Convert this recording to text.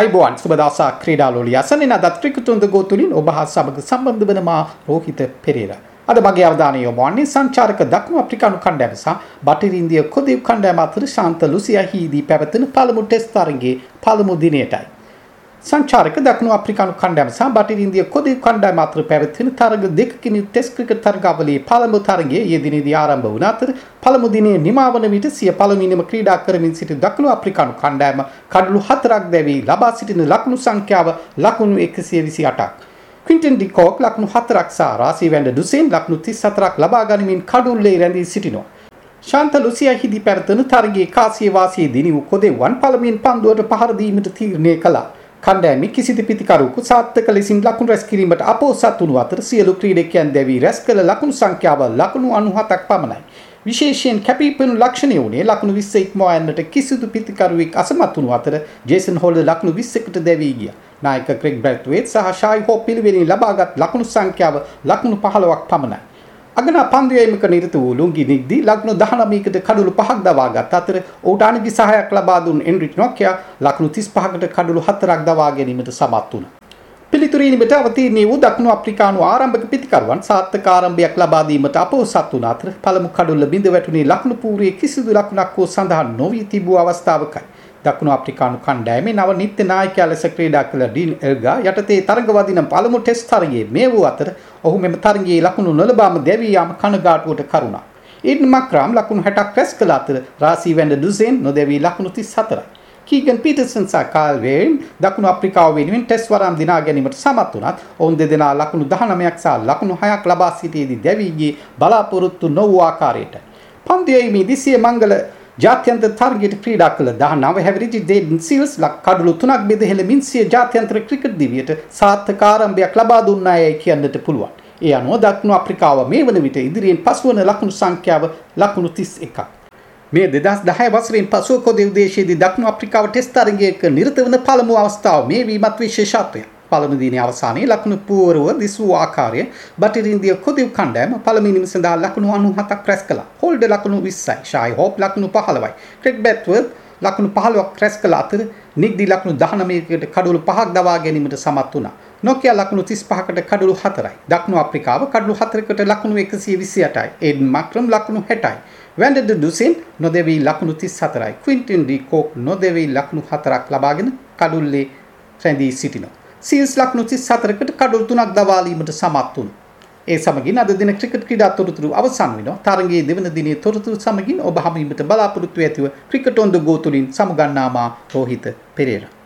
අයිබෝන් සුබදසා ක්‍රීඩාලෝලිය අසනෙන අදත් ක්‍රිකටුන්ද ගෝතුලින් ඔබ හා සමග සම්බන්ධ වන මා රෝහිත පෙරේර. අද මගේ අවධානය යොමුවන්නේ සංචාරක දක්ෂිණ අප්‍රිකානු කණ්ඩායම සහ බටහිර ඉන්දිය කොදිව් කණ්ඩායම අතර ශාන්ත ලුසියාහිදී පැවැත්වෙන පළමු ටෙස්ට් තරගයේ පළමු දිනයටයි. සංචාරක දක්ෂිණ අප්‍රිකානු කණ්ඩායම සහ බටහිර ඉන්දිය කොදිව් කණ්ඩායම අතර පැවැත්වෙන තරග දෙකකින් ටෙස්ට් ක්‍රිකට් තරගාවලියේ පළමු තරගය ඊයේ දිනේදී ආරම්භ වුණ අතර පළමු දිනේ නිමවන විට සිය පළමුවෙනිම ක්‍රීඩා කරමින් සිටි දක්ෂිණ අප්‍රිකානු කණ්ඩායම කඩලු හතරක් දැවී ලබා සිටින ලකුණු සංඛ්‍යාව ලකුණු 128ක්. ක්වින්ටන් ඩිකෝක් ලකුණු හතරක් සහ රාසී වැන්ඩ ඩුසෙන් ලකුණු 34ක් ලබා ගනිමින් කඩුල්ලේ රැඳී සිටිනවා. ශාන්ත ලුසියා හිදි පැවැත්වෙන තරගයේ කාසිය වාසියේ දිනි වූ කොදෙව්වන් පළමුවෙන් පන්දුවට පහර දීමට තීරණය කළා. කණ්ඩෑමි කිසිදු පිතිකරුවකු සාර්ථක ලෙසින් ලකුණු රැස් කිරීමට අපොහොසත් වුණු අතර සියලු ක්‍රීඩකයන් දැවී රැස් කළ ලකුණු සංඛ්‍යාව ලකුණු 97ක් පමණයි. විශේෂයෙන් කැපීපෙනු ලක්ෂණය වුණේ ලකුණු 20 ඉක්මවා යන්නට කිසිදු පිතිකරුවෙක් අසමත් වුණු අතර ජේසන් හෝල්ඩර් ලකුණු 20කට දැවී ගියා. නායක ක්‍රෙග් බ්‍රැඩ්වේට් සහ ෂායි හෝප් පිළිවෙලින් ලබාගත් ලකුණු සංඛ්‍යාව ලකුණු 15ක් පමණයි. අගනා පන්දුයීමක නිරත වූ ලුංගි නිග්දි ලකුණු 19කට කඩුළු 5ක් දවාගත් අතර ඔහුට අනිගි සහායක් ලබා දුන් එන්රිච් නොකියා ලකුණු 35කට කඩුළු 4ක් දවා ගැනීමට සමත් වුණා. පිළිතුරීමට අවතීර්ණය වූ දක්ෂිණ අප්‍රිකානු ආරම්භක පිතිකරුවන් සාර්ථක ආරම්භයක් ලබා දීමට අපොහොසත් වුණ අතර පළමු කඩුල්ල බිඳ වැටුනේ ලකුණු පූර්වයේ කිසිදු ලකුණක් හෝ සඳහන් නොවී තිබූ අවස්ථාවකයි. දකුණු අප්‍රිකානු කණ්ඩායමේ නව නිත්‍ය නායකයා ලෙස ක්‍රීඩා කළ ඩීන් එල්ගා යටතේ තරඟ වදින පළමු ටෙස්ට් තරගයේ මේ වූ අතර ඔහු මෙම තරගයේ ලකුණු නොලබාම දැවී යාම කනගාටුවට කරුණා. ඉඩ් මක්‍රාම් ලකුණු 60ක් රැස් කළ අතර රාසී වැන්ඩ ඩුසෙන් නොදැවී ලකුණු 34යි. කීගන් පීටර්සන් සහ කාල් වේන් දකුණු අප්‍රිකාව වෙනුවෙන් ටෙස්ට් වරම් දිනා ගැනීමට සමත් වුණත් ඔවුන් දෙදෙනා ලකුණු 19ක් සහ ලකුණු 6ක් ලබා සිටියේදී දැවී ගියේ බලාපොරොත්තු නොවූ ආකාරයට. පන්දුයේදී සිය මංගල ජාත්‍යන්තර තරගයට ක්‍රීඩා කළ 19 හැවිරිදි ඩේන් සීල්ස් ලක් කඩලු තුනක් බෙදහෙළමින් සිය ජාත්‍යන්තර ක්‍රිකට් දිවියට සාර්ථක ආරම්භයක් ලබා දුන්නායයි කියන්නට පුළුවන්. ඒ අනුව දක්ෂිණ අප්‍රිකාව මේ වන විට ඉදිරියෙන් පසුවන ලකුණු සංඛ්‍යාව ලකුණු 31ක්. මේ 2010 වසරෙන් පසුව කොදෙව් දේශයේදී දක්ෂිණ අප්‍රිකාව ටෙස්ට් තරගයක නිරත වන පළමු අවස්ථාව මේ වීමත් විශේෂත්වයක්. පළමු දිනේ අවසානයේ ලකුණු පුවරුව දිසූ ආකාරය බටහිර ඉන්දිය කොදිව් කණ්ඩායම පළමුවෙනිම සඳහා ලකුණු 97ක් රැස් කළා. හෝල්ඩ් ලකුණු 20යි. ෂායි හෝප් ලකුණු 15යි. ක්‍රෙග් බැට්වර්ත් ලකුණු 15ක් රැස් කළ අතර නිග්ඩි ලකුණු 19කට කඩුළු 5ක් දවා ගැනීමට සමත් වුණා. නොකියා ලකුණු 35කට කඩුළු 4යි. දක්ෂිණ අප්‍රිකාව කඩුළු 4කට ලකුණු 128යි. එඩන් මක්‍රම් ලකුණු 60යි. වැන්ඩඩ ඩුසින් නොදෙවී ලකුණු 34යි. ක්වින්ටින් ඩි කෝක් නොදෙවී ලකුණු 4ක් ලබාගෙන කඩුල්ලේ රැඳී සිටිනවා. සීල්ස් ලක්නු 34කට කඩොල් තුනක් දවාලීමට සමත් වුණා. ඒ සමගින් අද දින ක්‍රිකට් ක්‍රීඩා තොරතුරු අවසන් වෙනවා. තරගයේ දෙවන දිනේ තොරතුරු සමගින් ඔබ හමුවීමට බලාපොරොත්තු ඇතිව ක්‍රිකට් ඔන් ද ගෝ තුලින් සමුගන්නාමා රෝහිත පෙරේරා